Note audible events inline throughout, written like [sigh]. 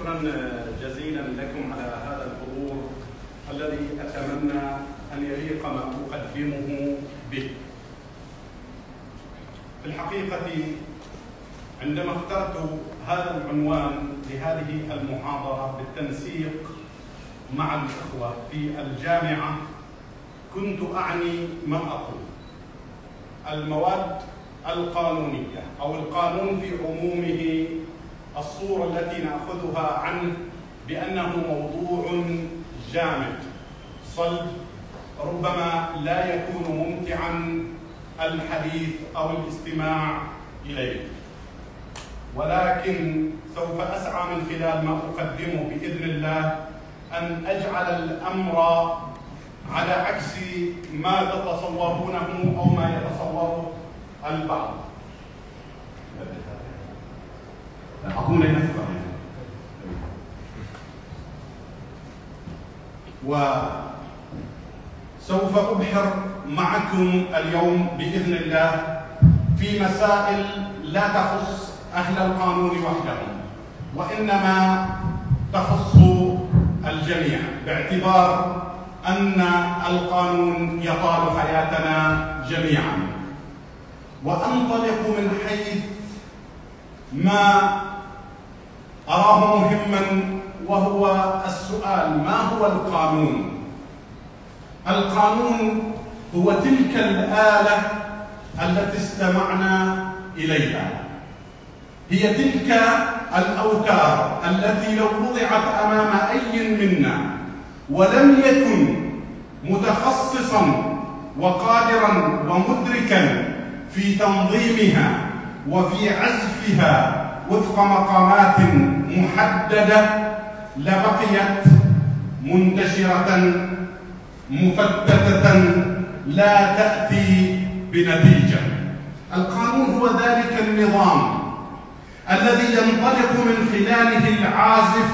شكرا جزيلا لكم على هذا الحضور الذي أتمنى أن يليق ما أقدمه به. في الحقيقة عندما اخترت هذا العنوان لهذه المحاضرة بالتنسيق مع الإخوة في الجامعة كنت أعني ما أقول. المواد القانونية أو القانون في عمومه الصورة التي نأخذها عنه بأنه موضوع جامد. صلب ربما لا يكون ممتعا الحديث أو الاستماع إليه. ولكن سوف أسعى من خلال ما أقدمه بإذن الله أن أجعل الأمر على عكس ما تتصورونه أو ما يتصوره البعض. أعطونا نفقة وسوف أبحر معكم اليوم بإذن الله في مسائل لا تخص أهل القانون وحدهم وإنما تخص الجميع باعتبار أن القانون يطال حياتنا جميعا. وأنطلق من حيث ما أراه مهما وهو السؤال ما هو القانون؟ القانون هو تلك الآلة التي استمعنا إليها هي تلك الأوتار التي لو وضعت أمام أي منا ولم يكن متخصصا وقادرا ومدركا في تنظيمها وفي عزفها وفق مقامات محددة لبقيت منتشرة مفتتة لا تأتي بنتيجة. القانون هو ذلك النظام الذي ينطلق من خلاله العازف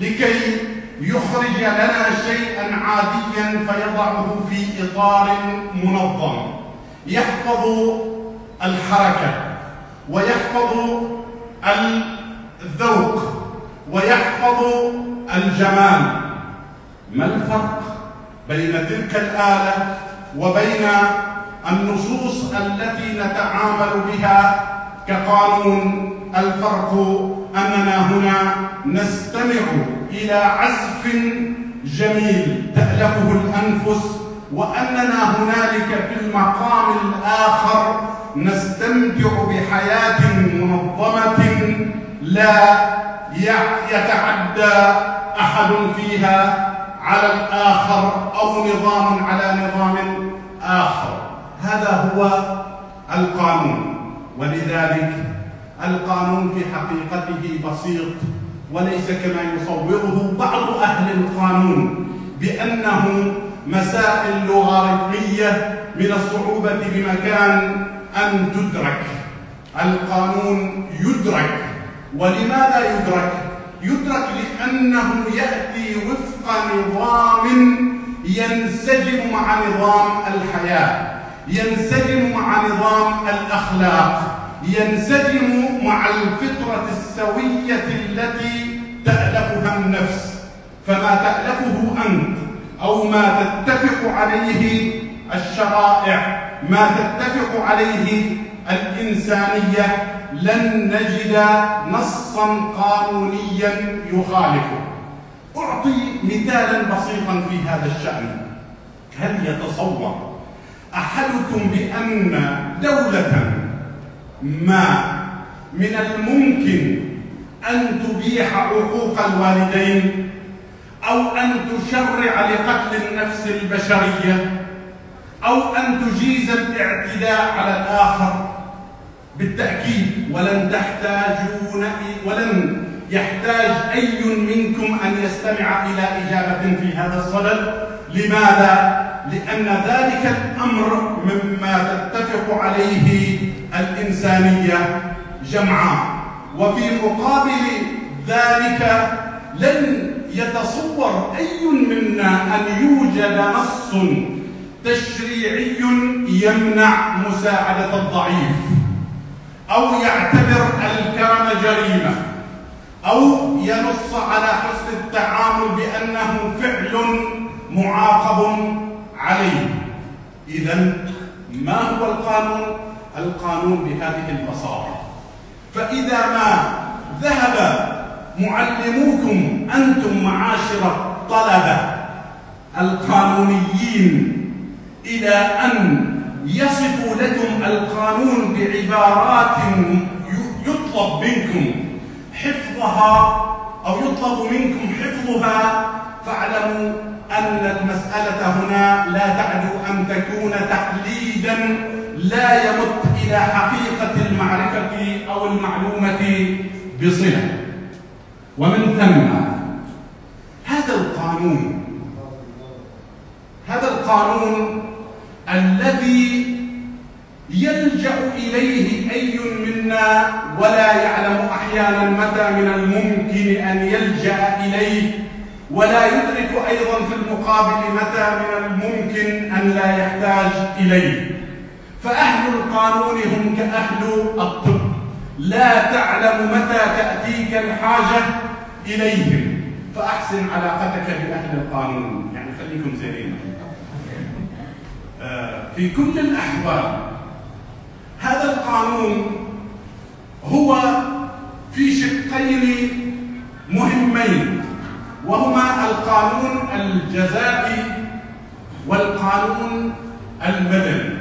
لكي يخرج لنا شيئا عاديا فيضعه في إطار منظم. يحفظ الحركة ويحفظ الذوق ويحفظ الجمال. ما الفرق بين تلك الآلة وبين النصوص التي نتعامل بها كقانون؟ الفرق أننا هنا نستمع إلى عزف جميل تألفه الأنفس وأننا هنالك في المقام الآخر نستمتع بحياة منظمة لا يتعدى أحد فيها على الآخر أو نظام على نظام آخر. هذا هو القانون. ولذلك القانون في حقيقته بسيط وليس كما يصوره بعض أهل القانون بأنه مسائل لوغاريتمية من الصعوبة بمكان أن تدرك. القانون يدرك. ولماذا يدرك؟ يدرك لأنه يأتي وفق نظام ينسجم مع نظام الحياة ينسجم مع نظام الأخلاق ينسجم مع الفطرة السوية التي تألفها النفس فما تألفه أنت أو ما تتفق عليه الشرائع ما تتفق عليه الإنسانية لن نجد نصا قانونيا يخالفه. أعطي مثالا بسيطا في هذا الشأن. هل يتصور أحدكم بأن دولة ما من الممكن أن تبيح حقوق الوالدين أو أن تشرع لقتل النفس البشرية أو أن تجيز الاعتداء على الآخر بالتأكيد ولن تحتاجون ولن يحتاج أي منكم أن يستمع إلى إجابة في هذا الصدد. لماذا؟ لأن ذلك الأمر مما تتفق عليه الإنسانية جمعاء وفي مقابل ذلك لن يتصور أي منا أن يوجد نص تشريعي يمنع مساعدة الضعيف. أو يعتبر الكرم جريمة أو ينص على حسن التعامل بأنه فعل معاقب عليه إذا ما هو القانون؟ القانون بهذه البساطة فإذا ما ذهب معلموكم أنتم معاشر الطلبة القانونيين إلى أن يصفوا لكم القانون بعبارات يطلب منكم. حفظها أو يطلب منكم حفظها فاعلموا أن المسألة هنا لا تعدو أن تكون تقليدا لا يمت إلى حقيقة المعرفة أو المعلومة بصلة. ومن ثم هذا القانون هذا القانون الذي يلجأ إليه أي منا ولا يعلم أحيانا متى من الممكن أن يلجأ إليه ولا يدرك أيضا في المقابل متى من الممكن أن لا يحتاج إليه. فأهل القانون هم كأهل الطب. لا تعلم متى تأتيك الحاجة إليهم. فأحسن علاقتك بأهل القانون. يعني خليكم زينين. في كل الأحوال. هذا القانون هو في شقين مهمين وهما القانون الجزائي والقانون المدني.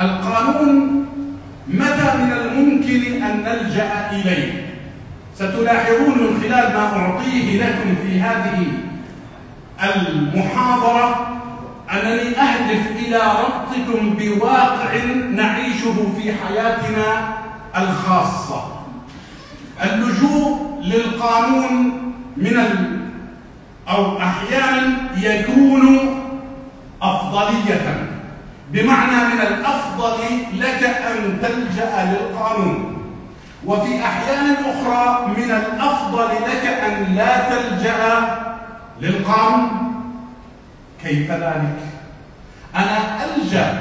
القانون متى من الممكن أن نلجأ إليه؟ ستلاحظون من خلال ما أعطيه لكم في هذه المحاضرة أنني أهدف إلى ربطكم بواقع نعيشه في حياتنا الخاصة. اللجوء للقانون من ال... أو أحيانا يكون أفضلية. بمعنى من الأفضل لك أن تلجأ للقانون. وفي أحيان أخرى من الأفضل لك أن لا تلجأ للقانون. كيف ذلك؟ أنا ألجأ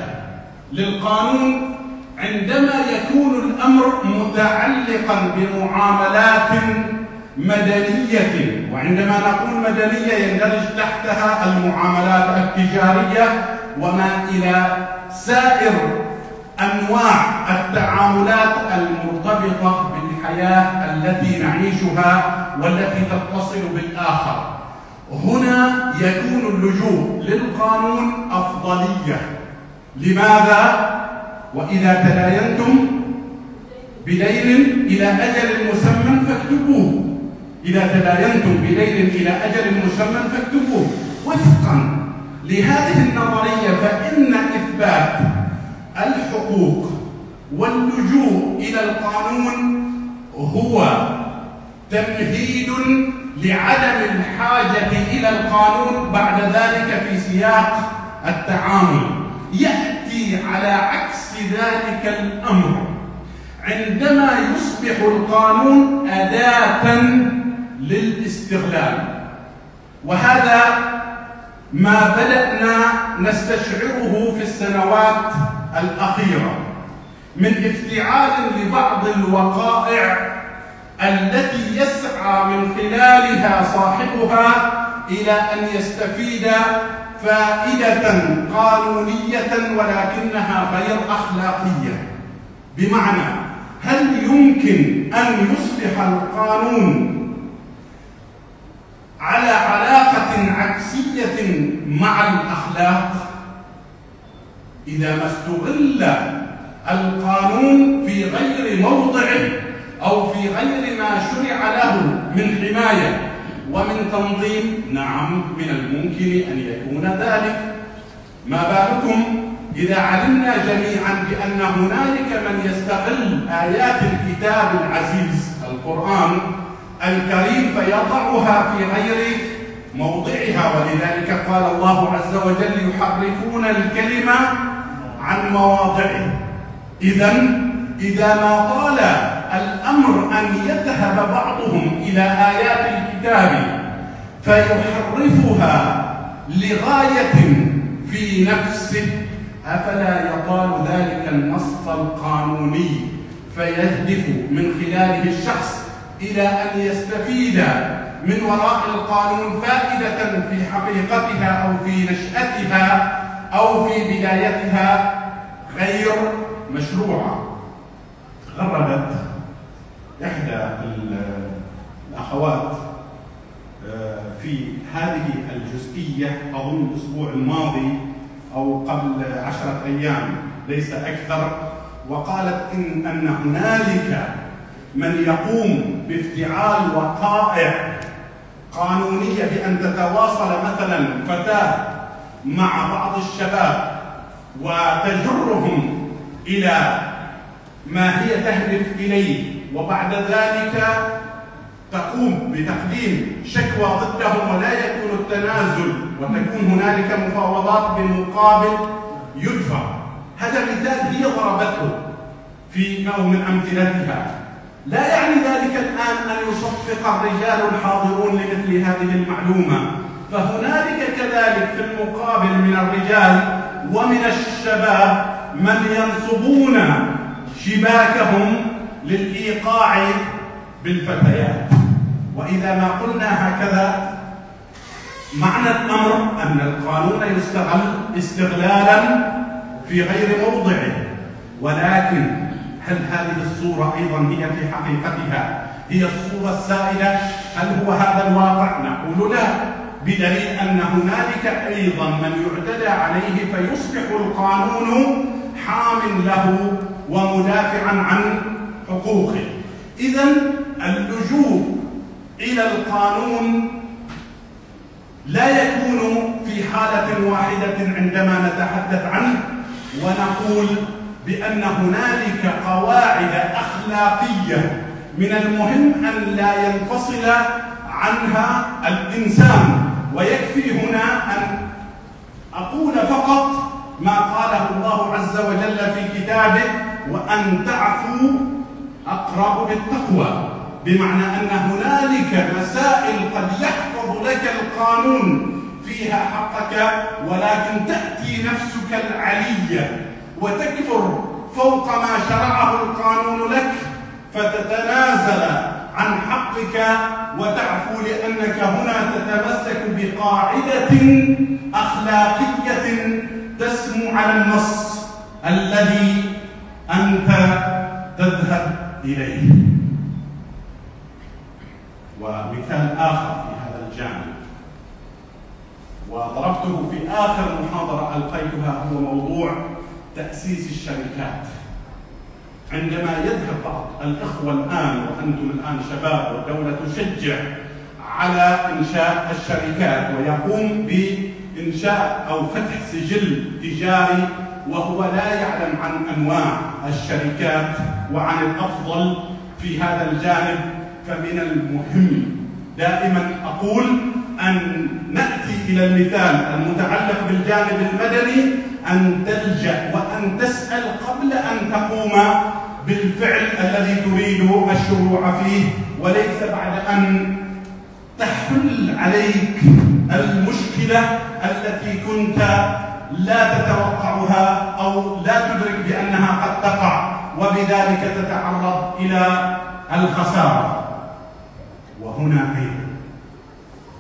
للقانون عندما يكون الأمر متعلقا بمعاملات مدنية وعندما نقول مدنية يندرج تحتها المعاملات التجارية وما إلى سائر أنواع التعاملات المرتبطة بالحياة التي نعيشها والتي تتصل بالآخر. هنا يكون اللجوء للقانون أفضلية. لماذا؟ وإذا تداينتم بدين إلى أجل مسمى فاكتبوه. إذا تداينتم بدين إلى أجل مسمى فاكتبوه. وفقا لهذه النظرية فإن إثبات الحقوق واللجوء إلى القانون هو تمهيد لعدم الحاجة إلى القانون بعد ذلك في سياق التعامل. يأتي على عكس ذلك الأمر. عندما يصبح القانون أداة للاستغلال وهذا ما بدأنا نستشعره في السنوات الأخيرة. من افتعال لبعض الوقائع التي يسعى من خلالها صاحبها إلى أن يستفيد فائدة قانونية ولكنها غير أخلاقية. بمعنى هل يمكن أن يصبح القانون على علاقة عكسية مع الأخلاق؟ إذا ما استغل القانون في غير موضعه أو في غير ما شرع له من حماية ومن تنظيم. نعم من الممكن أن يكون ذلك. ما بالكم إذا علمنا جميعا بأن هنالك من يستغل آيات الكتاب العزيز القرآن الكريم فيضعها في غير موضعها؟ ولذلك قال الله عز وجل يحرفون الكلمة عن مواضعه. إذا إذا ما طال الأمر أن يذهب بعضهم إلى آيات الكتاب فيحرفها لغاية في نفسه. أفلا يطال ذلك النص القانوني فيهدف من خلاله الشخص إلى أن يستفيد من وراء القانون فائدة في حقيقتها أو في نشأتها أو في بدايتها غير مشروعة. غردت إحدى الأخوات آه، في هذه الجزئية أظن الأسبوع الماضي أو قبل عشرة أيام ليس أكثر وقالت إن أن هنالك من يقوم بافتعال وقائع قانونية بأن تتواصل مثلا فتاة مع بعض الشباب وتجرهم إلى ما هي تهدف إليه. وبعد ذلك تقوم بتقديم شكوى ضدهم ولا يكون التنازل وتكون هنالك مفاوضات بمقابل يدفع هذا مثال هي ضربته في نوع من أمثلتها. لا يعني ذلك الآن أن يصفق الرجال الحاضرون لمثل هذه المعلومة. فهنالك كذلك في المقابل من الرجال ومن الشباب من ينصبون شباكهم للإيقاع بالفتيات. وإذا ما قلنا هكذا معنى الأمر أن القانون يستغل استغلالا في غير موضعه. ولكن هل هذه الصورة أيضا هي في حقيقتها؟ هي الصورة السائدة؟ هل هو هذا الواقع؟ نقول لا. بدليل أن هنالك أيضا من يعتدى عليه فيصبح القانون حام له ومدافعا عن حقوقه إذا اللجوء إلى القانون لا يكون في حالة واحدة عندما نتحدث عنه ونقول بأن هنالك قواعد أخلاقية من المهم أن لا ينفصل عنها الإنسان. ويكفي هنا أن أقول فقط ما قاله الله عز وجل في كتابه وأن تعفوا أقرب بالتقوى بمعنى أن هنالك مسائل قد يحفظ لك القانون فيها حقك ولكن تأتي نفسك العلية وتكبر فوق ما شرعه القانون لك فتتنازل عن حقك وتعفو لأنك هنا تتمسك بقاعدة أخلاقية تسمو على النص الذي أنت تذهب إليه. ومثال آخر في هذا الجانب. وضربته في آخر محاضرة ألقيتها هو موضوع تأسيس الشركات. عندما يذهب بعض الإخوة الآن وأنتم الآن شباب والدولة تشجع على إنشاء الشركات ويقوم بإنشاء أو فتح سجل تجاري وهو لا يعلم عن أنواع الشركات وعن الأفضل في هذا الجانب فمن المهم دائما أقول أن نأتي إلى المثال المتعلق بالجانب المدني أن تلجأ وأن تسأل قبل أن تقوم بالفعل الذي تريد الشروع فيه وليس بعد أن تحل عليك المشكلة التي كنت لا تتوقعها أو لا تدرك بأنها قد تقع وبذلك تتعرض إلى الخسارة. وهنا أيضا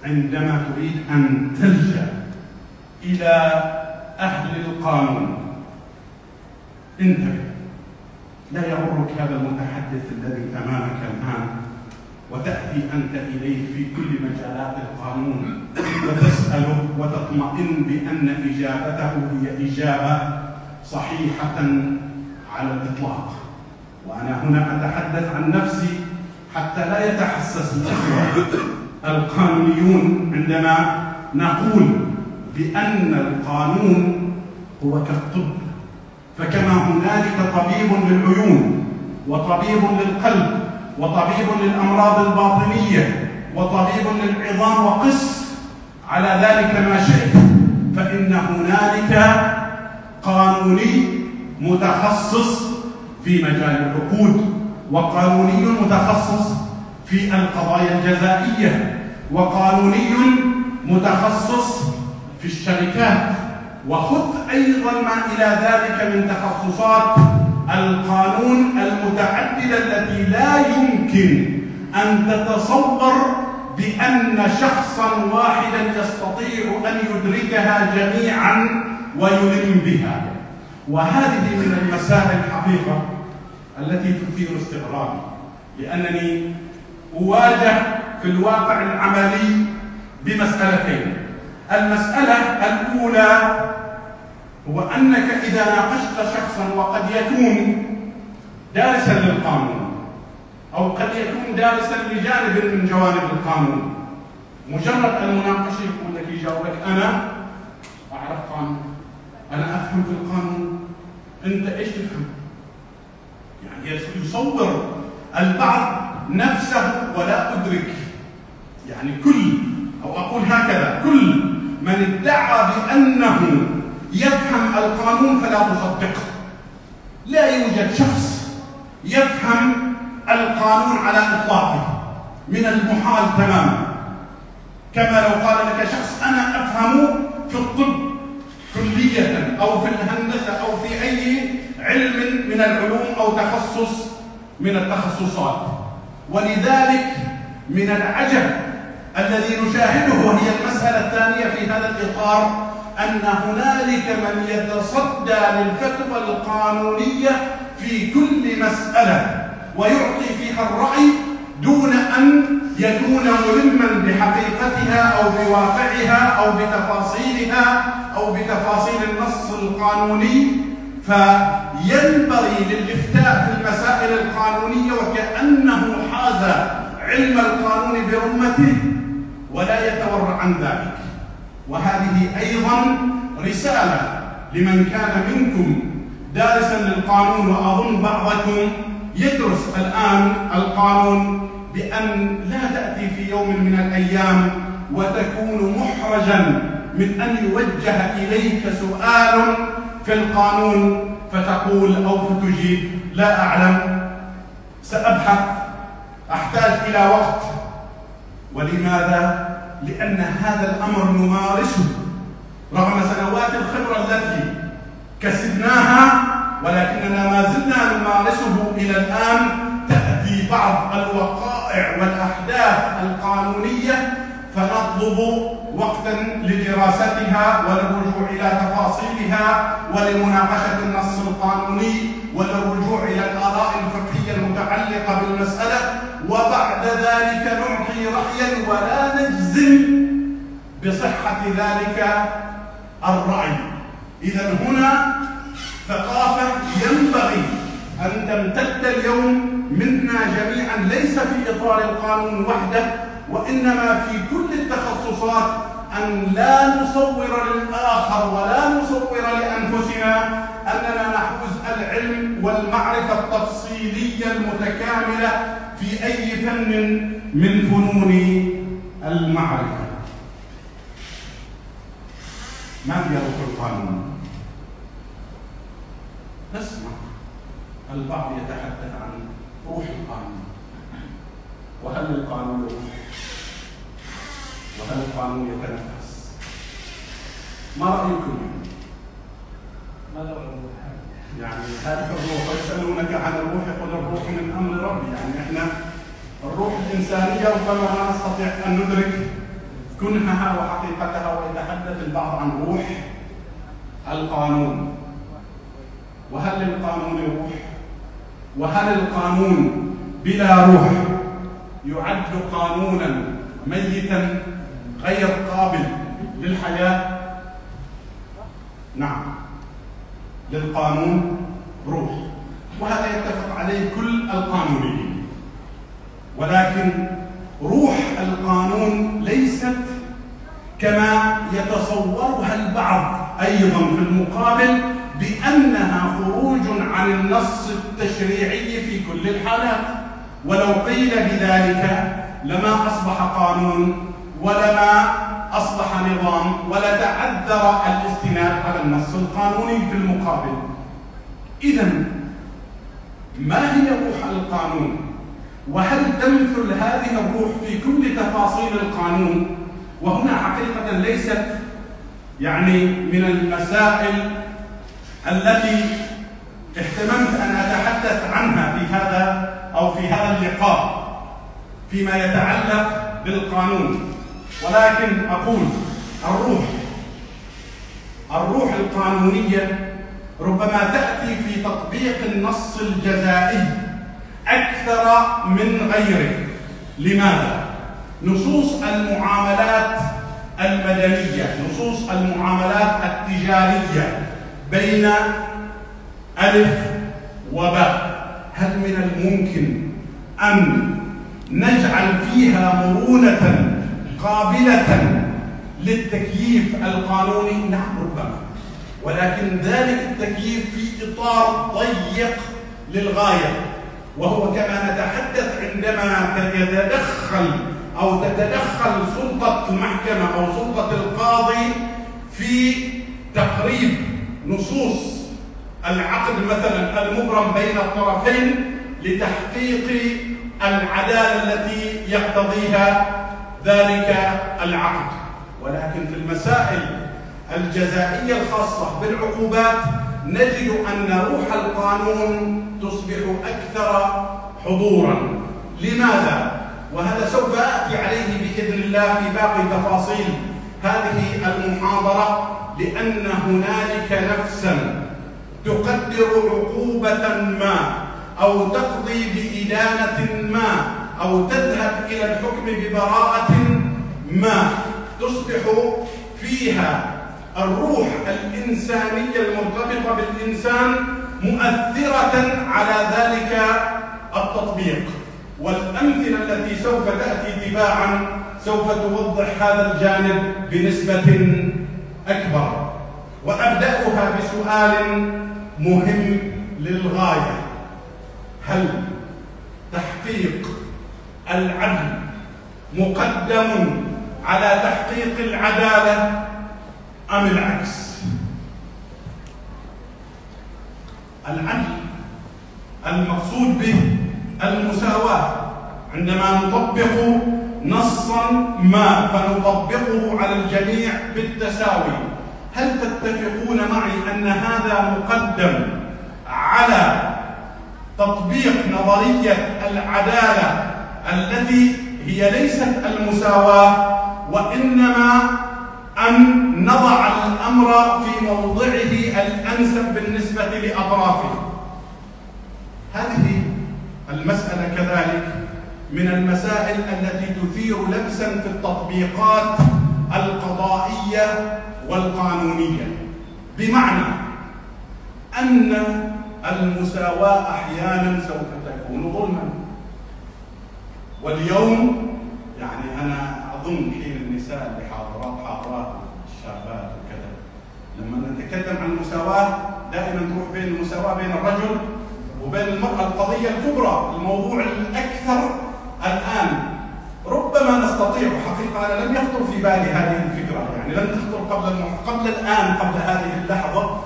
عندما تريد أن تلجأ إلى أهل القانون انتبه لا يغرك هذا المتحدث الذي أمامك الآن وتأتي أنت إليه في كل مجالات القانون وتسأله وتطمئن بأن إجابته هي إجابة صحيحة على الإطلاق. وأنا هنا أتحدث عن نفسي حتى لا يتحسس الإخوة القانونيون عندما نقول بأن القانون هو كالطب. فكما هنالك طبيب للعيون وطبيب للقلب وطبيب للأمراض الباطنية وطبيب للعظام وقس. على ذلك ما شئت فإن هنالك قانوني متخصص في مجال العقود وقانوني متخصص في القضايا الجزائية وقانوني متخصص في الشركات. وخذ أيضا ما إلى ذلك من تخصصات القانون المتعددة التي لا يمكن أن تتصور بأن شخصا واحدا يستطيع أن يدركها جميعا ويلم بها. وهذه من المسائل الحقيقة التي تثير استغرابي لأنني أواجه في الواقع العملي بمسألتين. المسألة الأولى هو أنك إذا ناقشت شخصا وقد يكون دارسا للقانون أو قد يكون دارسا لجانب من جوانب القانون مجرد المناقشة يقول لك يجاوبك أنا أعرف قانون أنا أفهم في القانون أنت إيش تفهم؟ يعني يصور البعض نفسه ولا أدرك يعني كل أو أقول هكذا كل من ادعى بأنه يفهم القانون فلا تصدقه لا يوجد شخص يفهم القانون على إطلاقه. من المحال تماما كما لو قال لك شخص أنا أفهم في الطب كلية أو في الهندسة أو في أي علم من العلوم أو تخصص من التخصصات. ولذلك من العجب الذي نشاهده وهي المسألة الثانية في هذا الإطار أن هنالك من يتصدى للفتوى القانونية في كل مسألة ويعطي فيها الرأي دون أن يكون ملما بحقيقتها أو بواقعها أو بتفاصيلها أو بتفاصيل النص القانوني. فينبغي للإفتاء في المسائل القانونية وكأنه حاز علم القانون برمته ولا يتورع عن ذلك. وهذه أيضا رسالة لمن كان منكم دارسا للقانون وأظن بعضكم يدرس الآن القانون بأن لا تأتي في يوم من الأيام وتكون محرجا من أن يوجه إليك سؤال في القانون فتقول أو فتجيب لا أعلم سأبحث أحتاج إلى وقت ولماذا؟ لأن هذا الأمر نمارسه. رغم سنوات الخبرة التي كسبناها ولكننا ما زلنا نمارسه إلى الآن تأتي بعض الوقائع والأحداث القانونية فنطلب وقتا لدراستها وللرجوع إلى تفاصيلها ولمناقشة النص القانوني وللرجوع إلى الآراء الفقهية المتعلقة بالمسألة. وبعد ذلك نعطي رأيا ولا نجزم بصحة ذلك الرأي. إذا هنا ثقافة ينبغي أن تمتد اليوم منا جميعا ليس في إطار القانون وحده وإنما في كل التخصصات أن لا نصور للآخر ولا نصور لأنفسنا أننا نحوز العلم والمعرفة التفصيلية المتكاملة في أي فن من فنون المعرفة ما هي روح القانون؟ نسمع البعض يتحدث عن روح القانون وهل القانون روح؟ وهل القانون يتنفس؟ ما رأيكم؟ ماذا الروح؟ يعني هذه الروح ويسألونك عن الروح يقول الروح من أمر ربي يعني إحنا الروح الإنسانية ربما ما نستطيع أن ندرك كنهها وحقيقتها ويتحدث البعض عن روح القانون وهل للقانون روح؟ وهل القانون بلا روح يعد قانونا ميتا غير قابل للحياة؟ نعم للقانون روح. وهذا يتفق عليه كل القانونيين. ولكن روح القانون ليست كما يتصورها البعض أيضا في المقابل بأنها خروج عن النص التشريعي في كل الحالات. ولو قيل بذلك لما أصبح قانون ولما أصبح نظام ولتعذر الاستناد على النص القانوني في المقابل. إذا ما هي روح القانون؟ وهل تمثل هذه الروح في كل تفاصيل القانون؟ وهنا حقيقة ليست يعني من المسائل التي اهتممت أن أتحدث عنها في هذا أو في هذا اللقاء فيما يتعلق بالقانون. ولكن أقول الروح الروح القانونية ربما تأتي في تطبيق النص الجزائي أكثر من غيره لماذا؟ نصوص المعاملات المدنية نصوص المعاملات التجارية بين ألف وباء هل من الممكن أن نجعل فيها مرونة قابلة للتكييف القانوني. نعم ربما. ولكن ذلك التكييف في إطار ضيق للغاية. وهو كما نتحدث عندما يتدخل أو تتدخل سلطة المحكمة أو سلطة القاضي في تقريب نصوص العقد مثلا المبرم بين الطرفين لتحقيق العدالة التي يقتضيها ذلك العقد ولكن في المسائل الجزائية الخاصة بالعقوبات نجد أن روح القانون تصبح أكثر حضورا لماذا؟ وهذا سوف آتي عليه بإذن الله في باقي تفاصيل هذه المحاضرة لأن هنالك نفسا تقدر عقوبة ما أو تقضي بإدانة ما أو تذهب إلى الحكم ببراءة ما تصبح فيها الروح الإنسانية المرتبطة بالإنسان مؤثرة على ذلك التطبيق. والأمثلة التي سوف تأتي تباعا سوف توضح هذا الجانب بنسبة أكبر. وأبدأها بسؤال مهم للغاية. هل تحقيق العدل مقدم على تحقيق العدالة أم العكس؟ العدل المقصود به المساواة. عندما نطبق نصا ما فنطبقه على الجميع بالتساوي هل تتفقون معي أن هذا مقدم على تطبيق نظرية العدالة التي هي ليست المساواة وإنما أن نضع الأمر في موضعه الأنسب بالنسبة لأطرافه. هذه المسألة كذلك من المسائل التي تثير لبسا في التطبيقات القضائية والقانونية. بمعنى أن المساواة أحيانا سوف تكون ظلما. واليوم يعني أنا أظن حين النساء اللي حاضرات حاضرات الشابات وكذا لما نتكلم عن المساواة دائما تروح بين المساواة بين الرجل وبين المرأة القضية الكبرى الموضوع الأكثر الآن. ربما نستطيع حقيقة أنا لم يخطر في بالي هذه الفكرة يعني لم تخطر قبل قبل الآن قبل هذه اللحظة.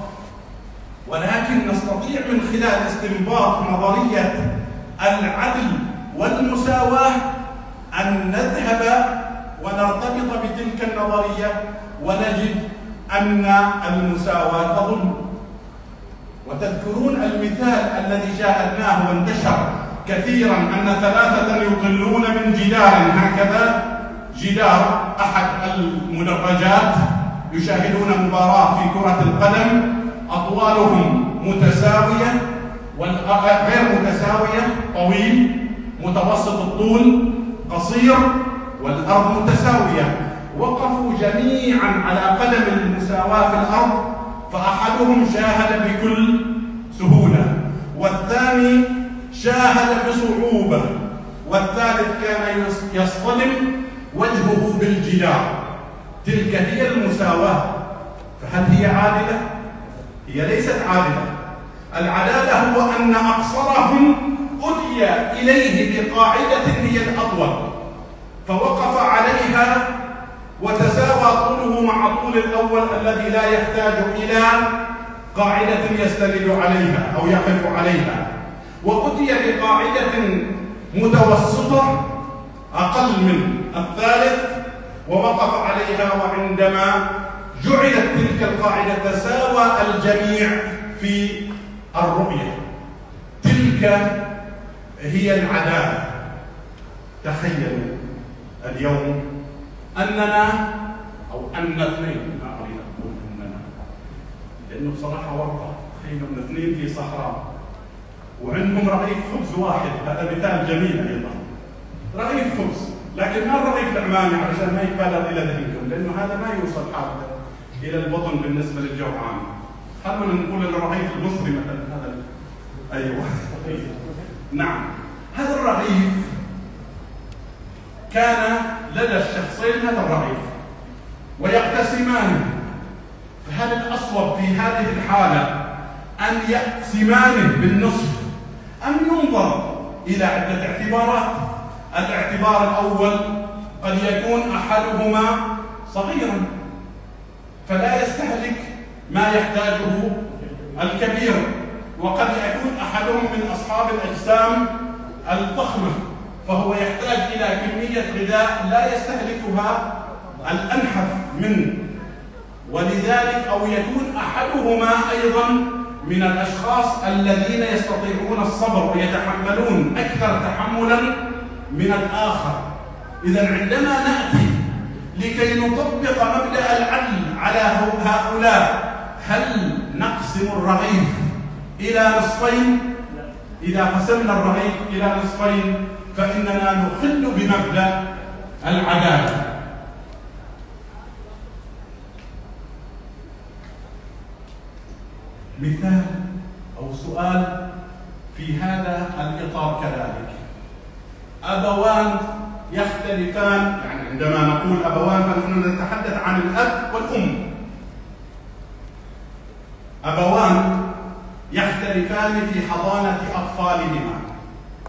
ولكن نستطيع من خلال استنباط نظرية العدل والمساواة أن نذهب ونرتبط بتلك النظرية ونجد أن المساواة ظلم وتذكرون المثال الذي شاهدناه وانتشر كثيرا أن ثلاثة يطلون من جدار هكذا. جدار أحد المدرجات يشاهدون مباراة في كرة القدم. أطوالهم متساوية غير متساوية طويل. متوسط الطول قصير والأرض متساوية. وقفوا جميعا على قدم المساواة في الأرض فأحدهم شاهد بكل سهولة والثاني شاهد بصعوبة والثالث كان يصطدم وجهه بالجدار. تلك هي المساواة. فهل هي عادلة؟ هي ليست عادلة. العدالة هو أن أقصرهم أتي إليه بقاعدة هي الأطول فوقف عليها وتساوى طوله مع طول الأول الذي لا يحتاج إلى قاعدة يستند عليها أو يقف عليها. وأتي بقاعدة متوسطة أقل من الثالث ووقف عليها وعندما جعلت تلك القاعدة تساوى الجميع في الرؤية. تلك هي العدالة. تخيلوا اليوم أننا أو أن اثنين ما أريد أقول أننا لأنه بصراحة ورطة تخيلوا أن اثنين في صحراء. وعندهم رغيف خبز واحد هذا مثال جميل أيضا. رغيف خبز لكن ما الرغيف العماني عشان ما يتبادر إلى ذهنكم؟ لأنه هذا ما يوصل حاله إلى البطن بالنسبة للجوعان. خلونا نقول الرغيف المصري مثلا؟ هذا أيوه. نعم. هذا الرغيف كان لدى الشخصين هذا الرغيف ويقتسمانه فهل الأصوب في هذه الحالة أن يقسمانه بالنصف؟ أم ينظر إلى عدة اعتبارات؟ الاعتبار الأول قد يكون أحدهما صغيرا فلا يستهلك ما يحتاجه الكبير. وقد يكون أحدهم من أصحاب الأجسام الضخمة فهو يحتاج إلى كمية غذاء لا يستهلكها الأنحف منه ولذلك أو يكون أحدهما أيضا من الأشخاص الذين يستطيعون الصبر ويتحملون أكثر تحملا من الآخر. إذا عندما نأتي لكي نطبق مبدأ العدل على هؤلاء هل نقسم الرغيف؟ إلى نصفين؟ إذا قسمنا الرغيف إلى نصفين فإننا نخل بمبدأ العدالة. مثال أو سؤال في هذا الإطار كذلك. أبوان يختلفان يعني عندما نقول أبوان فنحن نتحدث عن الأب والأم. أبوان يختلفان في حضانة أطفالهما.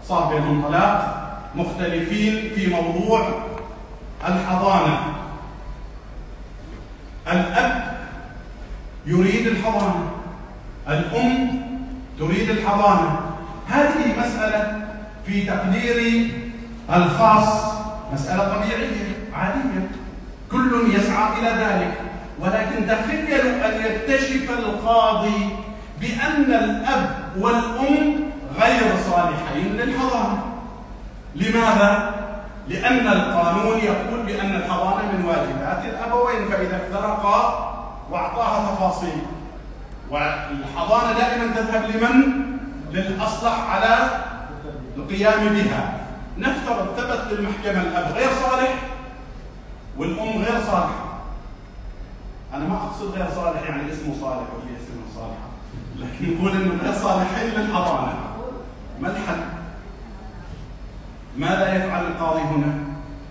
صار بينهم طلاق مختلفين في موضوع الحضانة. الأب يريد الحضانة الأم تريد الحضانة. هذه مسألة في تقديري الخاص مسألة طبيعية عادية. كل يسعى إلى ذلك ولكن تخيلوا أن يكتشف القاضي بأن الأب والأم غير صالحين للحضانة لماذا؟ لأن القانون يقول بأن الحضانة من واجبات الأبوين فإذا افترقا وأعطاها تفاصيل. والحضانة دائما تذهب لمن؟ للأصلح على القيام بها. نفترض ثبت للمحكمة الأب غير صالح والأم غير صالحة. أنا ما أقصد غير صالح يعني اسمه صالح وهي اسمها صالحة لكن نقول أنه غير صالحين للحضانة ما الحل؟ ماذا يفعل القاضي هنا؟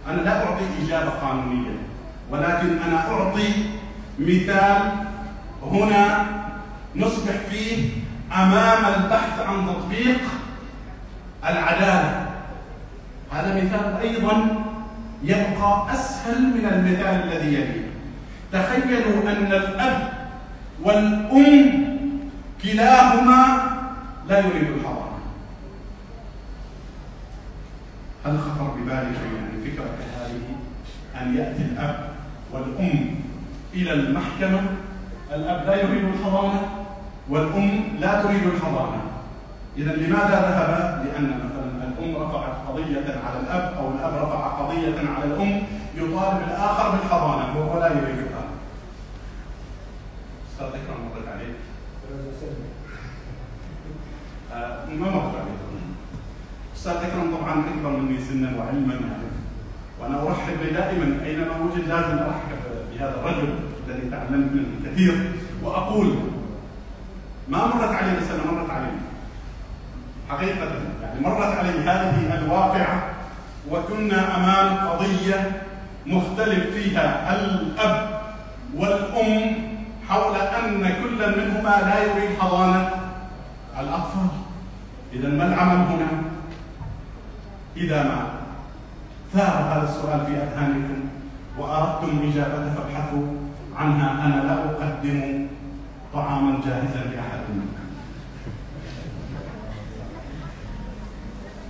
أنا لا أعطي إجابة قانونية ولكن أنا أعطي مثال هنا نصبح فيه أمام البحث عن تطبيق العدالة هذا مثال أيضا يبقى أسهل من المثال الذي يليه تخيلوا أن الأب والأم كلاهما لا يريد الحضانة هل خطر ببالك يعني فكرة كهذه أن يأتي الأب والأم إلى المحكمة الأب لا يريد الحضانة والأم لا تريد الحضانة إذا لماذا ذهب؟ لأن مثلا الأم رفعت قضية على الأب أو الأب رفع قضية على الأم يطالب الآخر بالحضانة وهو لا يريدها. أستاذ إكرام مرت عليك؟ آه ما مرت عليك. أستاذ إكرام طبعا أكبر مني سنا وعلما يعني وأنا أرحب دائما أينما وجد لازم أرحب بهذا الرجل الذي تعلمت منه الكثير وأقول ما مرت علينا سنة مرت علينا حقيقة يعني مرت علي هذه الواقعة وكنا أمام قضية مختلف فيها الأب والأم حول أن كل منهما لا يريد حضانة. الأطفال. إذا ما العمل هنا؟ إذا ما؟ ثار هذا السؤال في أذهانكم وأردتم إجابته فابحثوا عنها. أنا لا أقدم طعاما جاهزا لأحد منكم.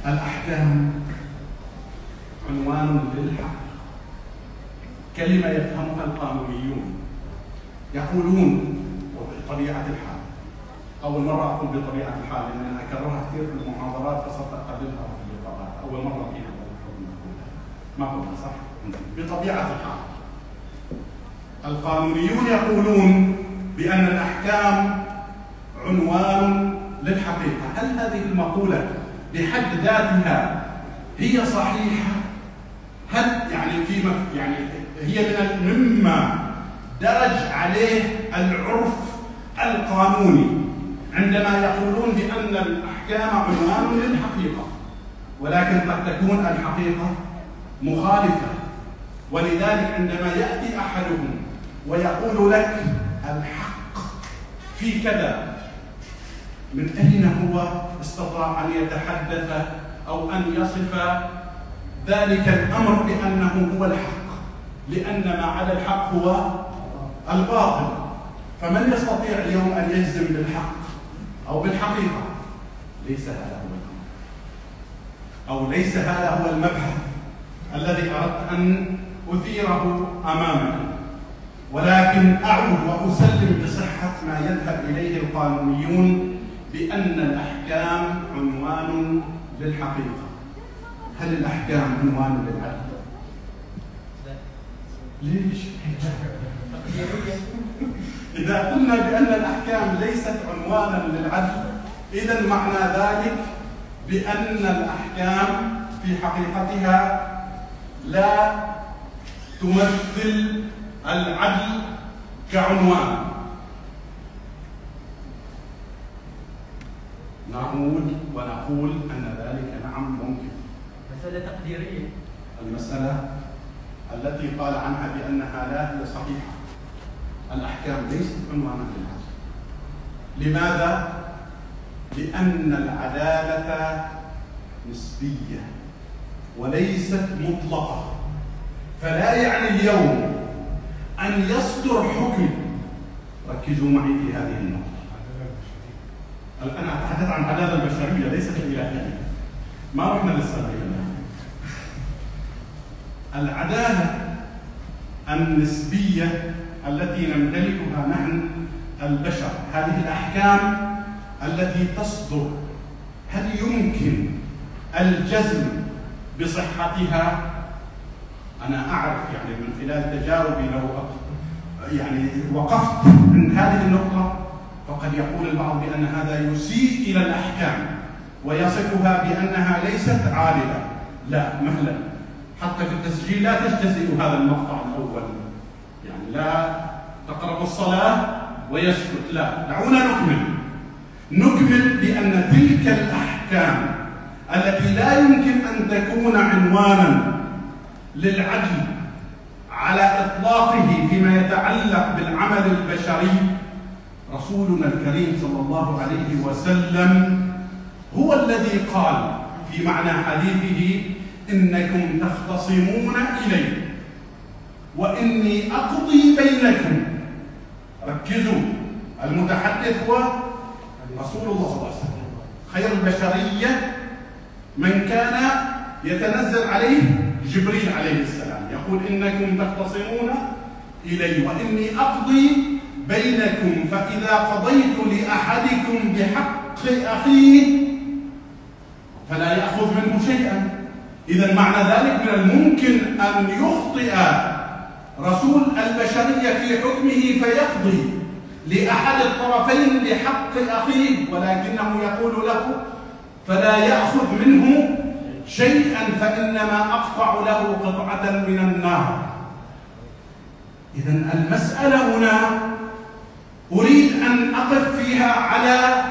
الأحكام عنوان للحق. كلمة يفهمها القانونيون. يقولون وبطبيعة الحال. أول مرة أقول بطبيعة الحال لأن أنا أكررها كثير في المحاضرات فصرت أقللها في اللقاءات أول مرة في هذا الحكم ما قلنا صح؟ بطبيعة الحال. القانونيون يقولون بأن الأحكام عنوان للحقيقة. هل هذه المقولة بحد ذاتها هي صحيحة؟ هل يعني في. يعني هي من مما درج عليه العرف القانوني عندما يقولون بأن الأحكام عنوان للحقيقة ولكن قد تكون الحقيقة مخالفة. ولذلك عندما يأتي أحدهم ويقول لك الحق في كذا من أين هو؟ استطاع أن يتحدث أو أن يصف ذلك الأمر بأنه هو الحق لأن ما على الحق هو الباطل. فمن يستطيع اليوم أن يجزم بالحق أو بالحقيقة ليس هذا هو الأمر أو ليس هذا هو المبحث الذي أردت أن أثيره أمامك ولكن أعود وأسلم بصحة ما يذهب إليه القانونيون بأن الأحكام عنوان للحقيقة هل الأحكام عنوان للعدل؟ ليش؟ [laughs] إذا قلنا بأن الأحكام ليست عنوانا للعدل إذا معنى ذلك بأن الأحكام في حقيقتها لا تمثل العدل كعنوان. نعود ونقول أن ذلك نعم ممكن. مسألة تقديرية. المسألة التي قال عنها بأنها لا هي صحيحة. الأحكام ليست عنوانا للعدل لماذا؟ لأن العدالة نسبية وليست مطلقة. فلا يعني اليوم أن يصدر حكم. ركزوا معي في هذه النقطة. الآن أتحدث عن العدالة البشرية ليست الإلهية. ما رحنا لسه العدالة النسبية التي نمتلكها نحن البشر. هذه الأحكام التي تصدر هل يمكن الجزم بصحتها؟ أنا أعرف يعني من خلال تجاربي لو يعني وقفت عند هذه النقطة فقد يقول البعض بأن هذا يسيء إلى الأحكام ويصفها بأنها ليست عادلة لا مهلا. حتى في التسجيل لا تجتزئ هذا المقطع الأول. يعني لا تقرب الصلاة ويسكت. لا دعونا نكمل. نكمل بأن تلك الأحكام التي لا يمكن أن تكون عنوانا للعدل على إطلاقه فيما يتعلق بالعمل البشري رسولنا الكريم صلى الله عليه وسلم هو الذي قال في معنى حديثه إنكم تختصمون إلي. وإني أقضي بينكم. ركزوا. المتحدث هو رسول الله صلى الله عليه وسلم. خير البشرية من كان يتنزل عليه جبريل عليه السلام. يقول إنكم تختصمون إلي وإني أقضي بينكم. فإذا قضيت لأحدكم بحق أخيه فلا يأخذ منه شيئا. إذا معنى ذلك من الممكن أن يخطئ رسول البشرية في حكمه فيقضي لأحد الطرفين بحق أخيه ولكنه يقول له فلا يأخذ منه شيئا فإنما أقطع له قطعة من النار. إذا المسألة هنا أريد أن أقف فيها على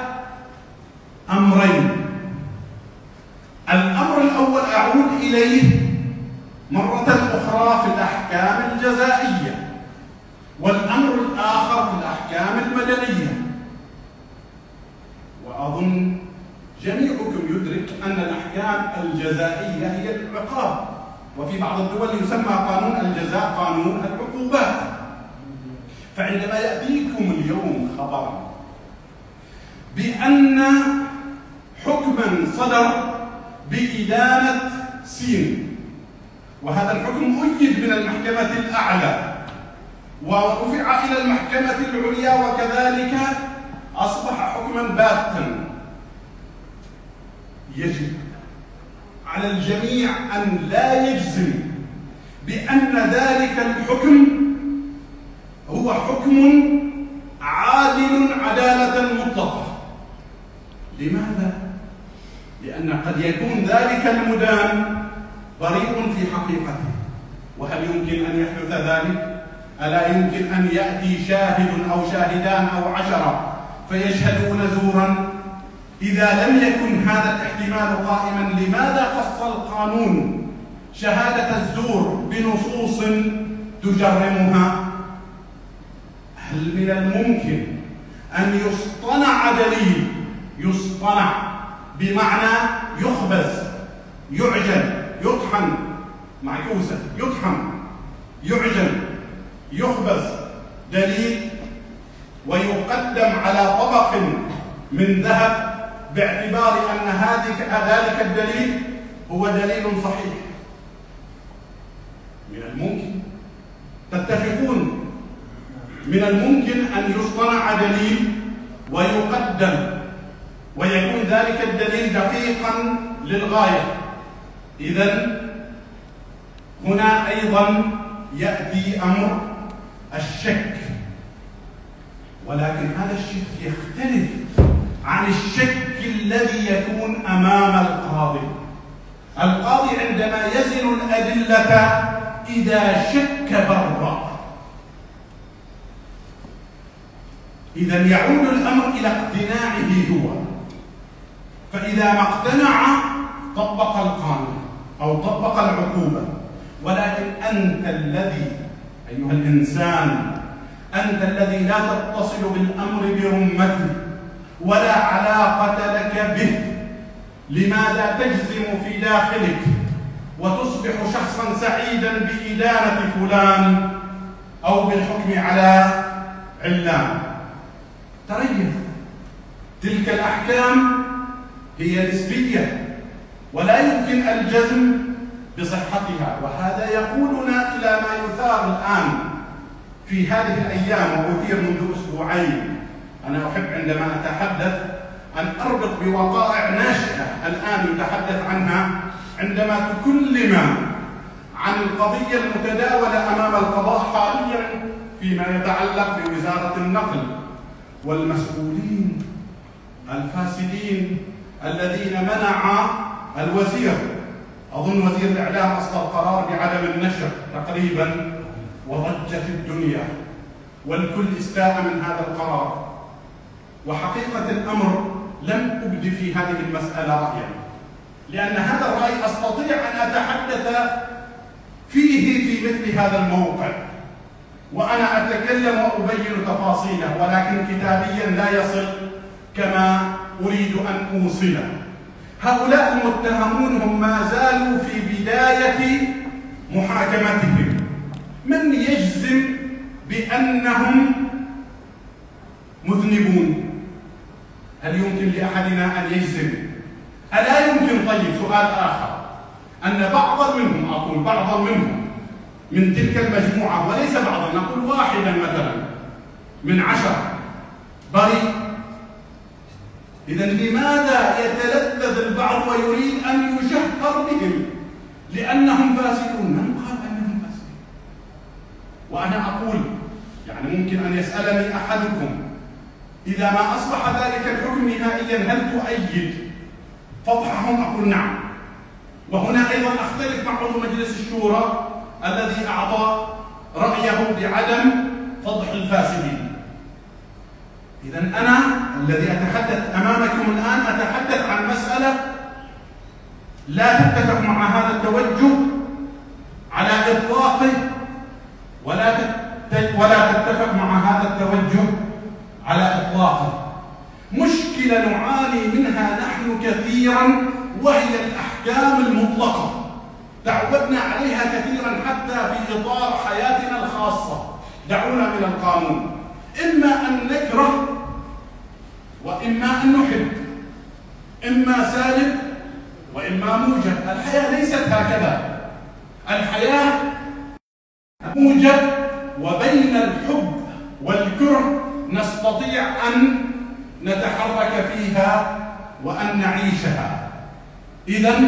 أمرين. الأمر الأول أعود إليه مرة أخرى في الأحكام الجزائية والأمر الآخر في الأحكام المدنية. وأظن جميعكم يدرك أن الأحكام الجزائية هي العقاب وفي بعض الدول يسمى قانون الجزاء قانون العقوبات. فعندما يأتيكم اليوم خبر بأن حكما صدر بإدانة سين وهذا الحكم أيد من المحكمة الأعلى. ورفع إلى المحكمة العليا وكذلك أصبح حكما باتا. يجب على الجميع أن لا يجزم بأن ذلك الحكم هو حكم عادل عدالة مطلقة. لماذا؟ لأن قد يكون ذلك المدان بريء حقيقته. وهل يمكن أن يحدث ذلك؟ ألا يمكن أن يأتي شاهد أو شاهدان أو عشرة فيشهدون زورا؟ إذا لم يكن هذا الاحتمال قائما لماذا خص القانون شهادة الزور بنصوص تجرمها؟ هل من الممكن أن يصطنع دليل يصطنع بمعنى يخبز يعجن يطحن معكوسة يطحن يعجن يخبز دليل ويقدم على طبق من ذهب باعتبار أن هذه ذلك الدليل هو دليل صحيح. من الممكن. تتفقون؟ من الممكن أن يصطنع دليل ويقدم ويكون ذلك الدليل دقيقا للغاية. إذا هنا أيضا يأتي أمر الشك. ولكن هذا الشك يختلف عن الشك الذي يكون أمام القاضي. القاضي عندما يزن الأدلة إذا شك برأ. إذا يعود الأمر إلى اقتناعه هو. فإذا ما اقتنع طبق القانون أو طبق العقوبة. ولكن أنت الذي أيها الإنسان أنت الذي لا تتصل بالأمر برمته ولا علاقة لك به. لماذا تجزم في داخلك وتصبح شخصا سعيدا بإدانة فلان أو بالحكم على علان؟ تريث تلك الأحكام هي نسبية ولا يمكن الجزم بصحتها. وهذا يقودنا إلى ما يثار الآن في هذه الأيام وأثير منذ أسبوعين. أنا أحب عندما أتحدث أن أربط بوقائع ناشئة الآن يتحدث عنها عندما تكلم عن القضية المتداولة أمام القضاء حاليا فيما يتعلق بوزارة النقل والمسؤولين الفاسدين الذين منع الوزير أظن وزير الإعلام أصدر قرار بعدم النشر تقريبا وضجت الدنيا والكل استاء من هذا القرار. وحقيقة الأمر لم أبدي في هذه المسألة رأيا لأن هذا الرأي أستطيع أن أتحدث فيه في مثل هذا الموقع. وأنا أتكلم وأبين تفاصيله ولكن كتابيا لا يصل كما أريد أن أوصله. هؤلاء المتهمون هم ما زالوا في بداية محاكمتهم. من يجزم بأنهم مذنبون؟ هل يمكن لأحدنا أن يجزم؟ ألا يمكن؟ طيب سؤال آخر. أن بعضا منهم أقول بعضا منهم من تلك المجموعة وليس بعضا نقول واحدا مثلا من عشرة بريء إذا لماذا يتلذذ البعض ويريد أن يشهر بهم؟ لأنهم فاسدون من قال أنهم فاسدون وأنا أقول يعني ممكن أن يسألني أحدكم إذا ما أصبح ذلك الحكم نهائيا هل تؤيد؟ فضحهم أقول نعم. وهنا أيضا أختلف مع عضو مجلس الشورى الذي أعطى رأيه بعدم فضح الفاسدين إذا أنا الذي أتحدث أمامكم الآن أتحدث عن مسألة لا تتفق مع هذا التوجه على إطلاقه ولا ولا تتفق مع هذا التوجه على إطلاقه مشكلة نعاني منها نحن كثيرا وهي الأحكام المطلقة. تعودنا عليها كثيرا حتى في إطار حياتنا الخاصة. دعونا من القانون. إما أن نكره وإما أن نحب إما سالب وإما موجب. الحياة ليست هكذا. الحياة موجب وبين الحب والكره نستطيع أن نتحرك فيها وأن نعيشها. إذا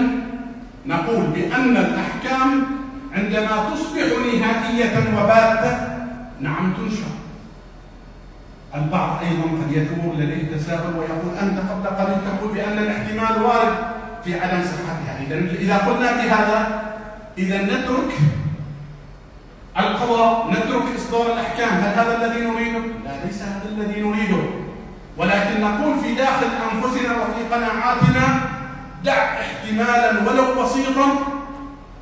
نقول بأن الأحكام عندما تصبح نهائية وباتة نعم تنشر. البعض أيضا قد يثور لديه تساؤل ويقول أنت قبل قليل تقول بأن الاحتمال وارد في عدم صحتها. إذا إذا قلنا بهذا إذا نترك القضاء نترك إصدار الأحكام. هل هذا الذي نريده؟ لا ليس هذا الذي نريده. ولكن نقول في داخل أنفسنا وفي قناعاتنا دع احتمالا ولو بسيطا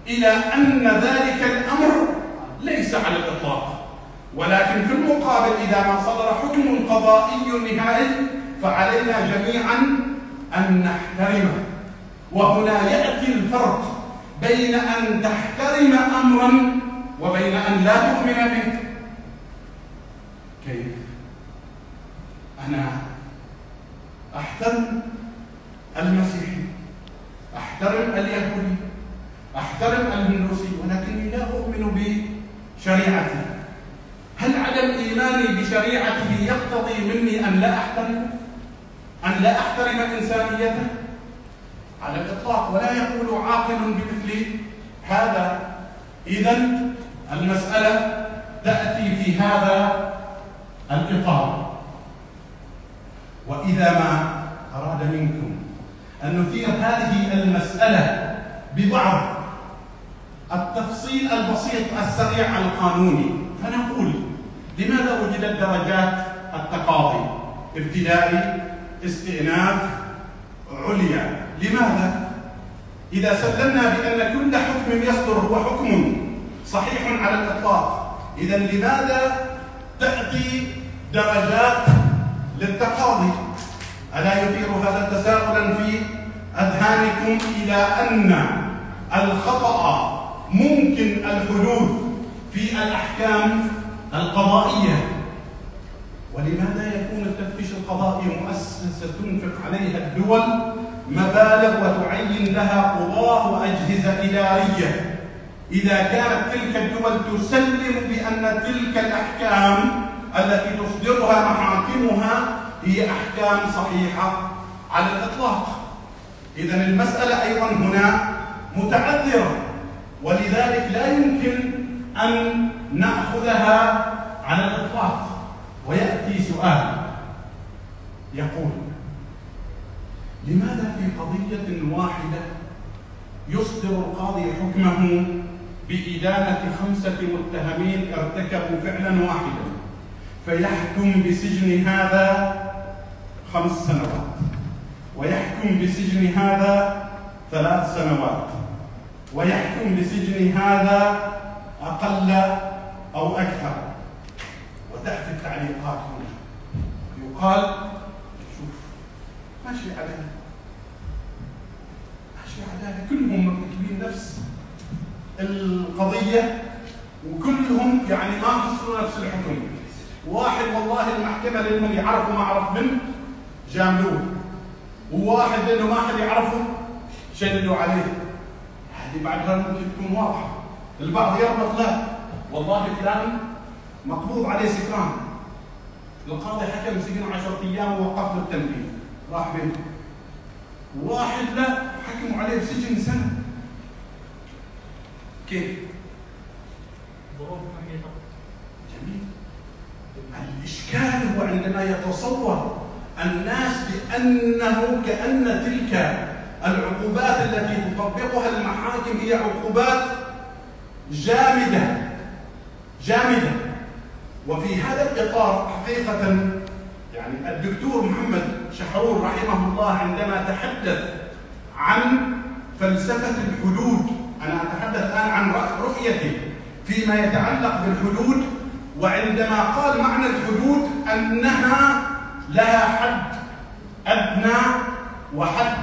إلى أن ذلك الأمر ليس على الإطلاق. ولكن في المقابل إذا ما صدر حكم قضائي نهائي فعلينا جميعا أن نحترمه وهنا يأتي الفرق بين أن تحترم أمرا وبين أن لا تؤمن به. كيف؟ أنا أحترم المسيحي أحترم اليهودي أحترم الهندوسي ولكني لا أؤمن بشريعته. هل عدم إيماني بشريعته يقتضي مني أن لا أحترم أن لا أحترم إنسانيته؟ على الإطلاق ولا يقول عاقل بمثل هذا. إذا المسألة تأتي في هذا الإطار. وإذا ما أراد منكم أن نثير هذه المسألة ببعض التفصيل البسيط السريع القانوني فنقول لماذا وجدت درجات التقاضي؟ ابتدائي استئناف عليا. لماذا؟ إذا سلمنا بأن كل حكم يصدر هو حكم صحيح على الإطلاق. إذا لماذا تأتي درجات للتقاضي؟ ألا يثير هذا تساؤلا في أذهانكم إلى أن الخطأ ممكن الحدوث في الأحكام القضائية. ولماذا يكون التفتيش القضائي مؤسسة تنفق عليها الدول مبالغ وتعين لها قضاة وأجهزة إدارية؟ إذا كانت تلك الدول تسلم بأن تلك الأحكام التي تصدرها محاكمها هي أحكام صحيحة على الإطلاق. إذا المسألة أيضا هنا متعذرة. ولذلك لا يمكن أن نأخذها على الإطلاق. ويأتي سؤال يقول لماذا في قضية واحدة يصدر القاضي حكمه بإدانة خمسة متهمين ارتكبوا فعلا واحدا فيحكم بسجن هذا خمس سنوات ويحكم بسجن هذا ثلاث سنوات ويحكم بسجن هذا أقل أو أكثر. وتأتي التعليقات هنا. يقال شوف ماشي عليها ماشي عليها كلهم مرتكبين نفس القضية وكلهم يعني ما حصلوا نفس الحكم. واحد والله المحكمة لأنهم يعرفوا ما عرف منه جاملوه. وواحد لأنه ما حد يعرفه شددوا عليه. هذه بعدها ممكن تكون واضحة. البعض يربط لا والله فلان مقبوض عليه سكران. القاضي حكم سجن عشرة أيام ووقف له التنفيذ راح بيته واحد لا حكموا عليه بسجن سنة. كيف؟ ظروف محيطة جميل. الإشكال هو عندما يتصور الناس بأنه كأن تلك العقوبات التي تطبقها المحاكم هي عقوبات جامدة جامدة. وفي هذا الإطار حقيقة يعني الدكتور محمد شحرور رحمه الله عندما تحدث عن فلسفة الحدود أنا أتحدث الآن عن رؤيته فيما يتعلق بالحدود وعندما قال معنى الحدود أنها لها حد أدنى وحد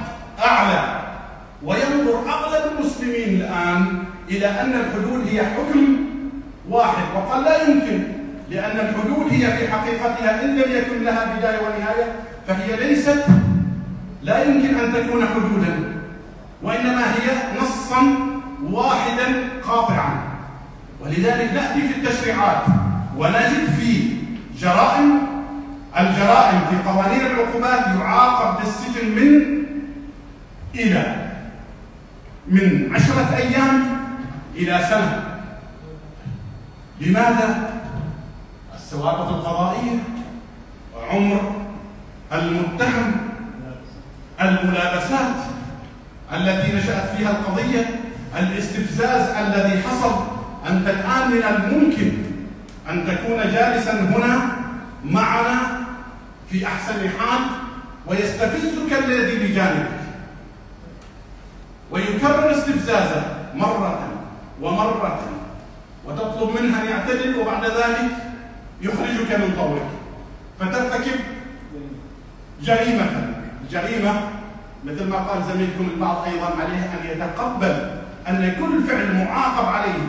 أعلى. وينظر أغلب المسلمين الآن إلى أن الحدود هي حكم واحد وقال لا يمكن لأن الحدود هي في حقيقتها إن لم يكن لها بداية ونهاية فهي ليست لا يمكن أن تكون حدودا وإنما هي نصا واحدا قاطعا. ولذلك نأتي في التشريعات ونجد في جرائم الجرائم في قوانين العقوبات يعاقب بالسجن من إلى من عشرة أيام إلى سنة لماذا؟ الثوابت القضائية عمر المتهم الملابسات التي نشأت فيها القضية الاستفزاز الذي حصل أنت الآن من الممكن أن تكون جالسا هنا معنا في أحسن حال ويستفزك الذي بجانبك ويكرر استفزازه مرة ومرة وتطلب منها أن يعتدل وبعد ذلك يخرجك من طورك. فترتكب جريمة. الجريمة مثل ما قال زميلكم البعض أيضا عليه أن يتقبل أن كل فعل معاقب عليه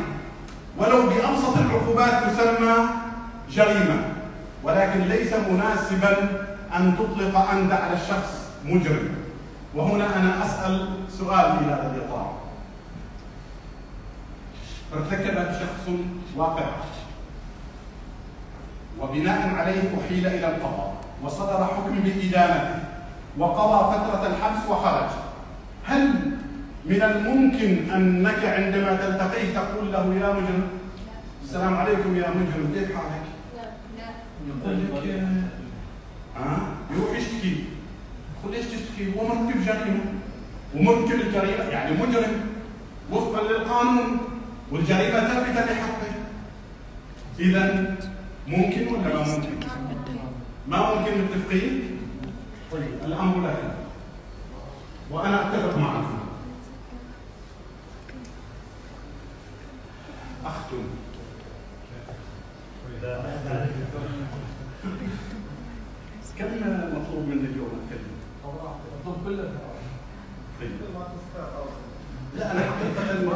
ولو بأبسط العقوبات تسمى جريمة. ولكن ليس مناسبا أن تطلق أنت على الشخص مجرم. وهنا أنا أسأل سؤال في هذا الإطار. ارتكب شخص واقع. وبناء عليه أحيل إلى القضاء وصدر حكم بإدانته وقضى فترة الحبس وخرج. هل من الممكن أنك عندما تلتقيه تقول له يا مجرم؟ السلام عليكم يا مجرم كيف حالك؟ لا لا يقول لك ها يروح يشتكي يقول ليش تشتكي؟ هو مرتكب جريمة. ومرتكب الجريمة يعني مجرم وفقا للقانون. والجريمة ثابته لحقه اذا ممكن ولا ما ممكن؟ ما ممكن متفقين؟ طيب الأمر لك وأنا أتفق معك أختم كم مطلوب مني اليوم اتكلم؟ طيب. لا أنا حقيقة يعني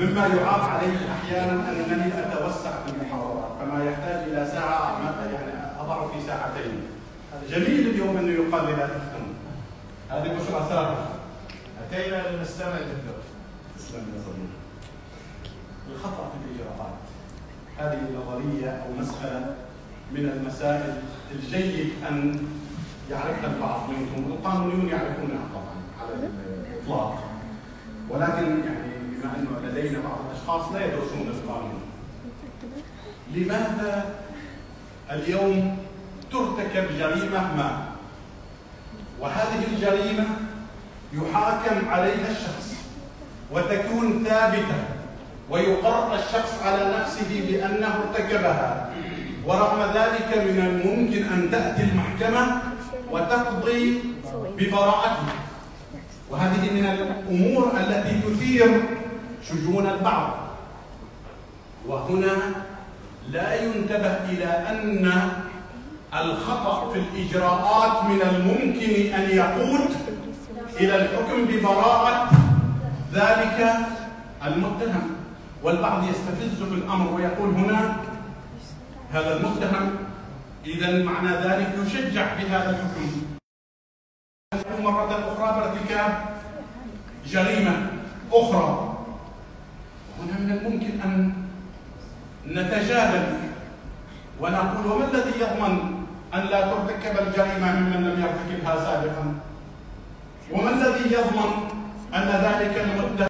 مما يعاب علي أحيانا أنني أتوسع في المحاضرات فما يحتاج إلى ساعة يعني أضع في ساعتين. جميل اليوم انه يقال لي لا تختم هذه بشرى سابقة. أتينا لنستمع دكتور تسلم يا صديقي. الخطأ في الإجراءات. هذه نظريه أو مساله من المسائل الجيد أن يعرفها البعض منكم والقانونيون يعرفونها طبعا على الإطلاق. ولكن يعني بما أنه لدينا بعض الأشخاص لا يدرسون القانون لماذا اليوم ترتكب جريمة ما؟ وهذه الجريمة يحاكم عليها الشخص وتكون ثابتة ويقر الشخص على نفسه بأنه ارتكبها. ورغم ذلك من الممكن أن تأتي المحكمة وتقضي ببراءته. وهذه من الأمور التي تثير شجون البعض. وهنا لا ينتبه إلى أن الخطأ في الإجراءات من الممكن أن يقود إلى الحكم ببراءة ذلك المتهم. والبعض يستفز بالامر ويقول هنا هذا المتهم. اذا معنى ذلك يشجع بهذا الحكم. مرة أخرى بارتكاب جريمة أخرى. هنا من الممكن أن نتجادل ونقول وما الذي يضمن أن لا ترتكب الجريمة ممن لم يرتكبها سابقا؟ وما الذي يضمن أن ذلك المتهم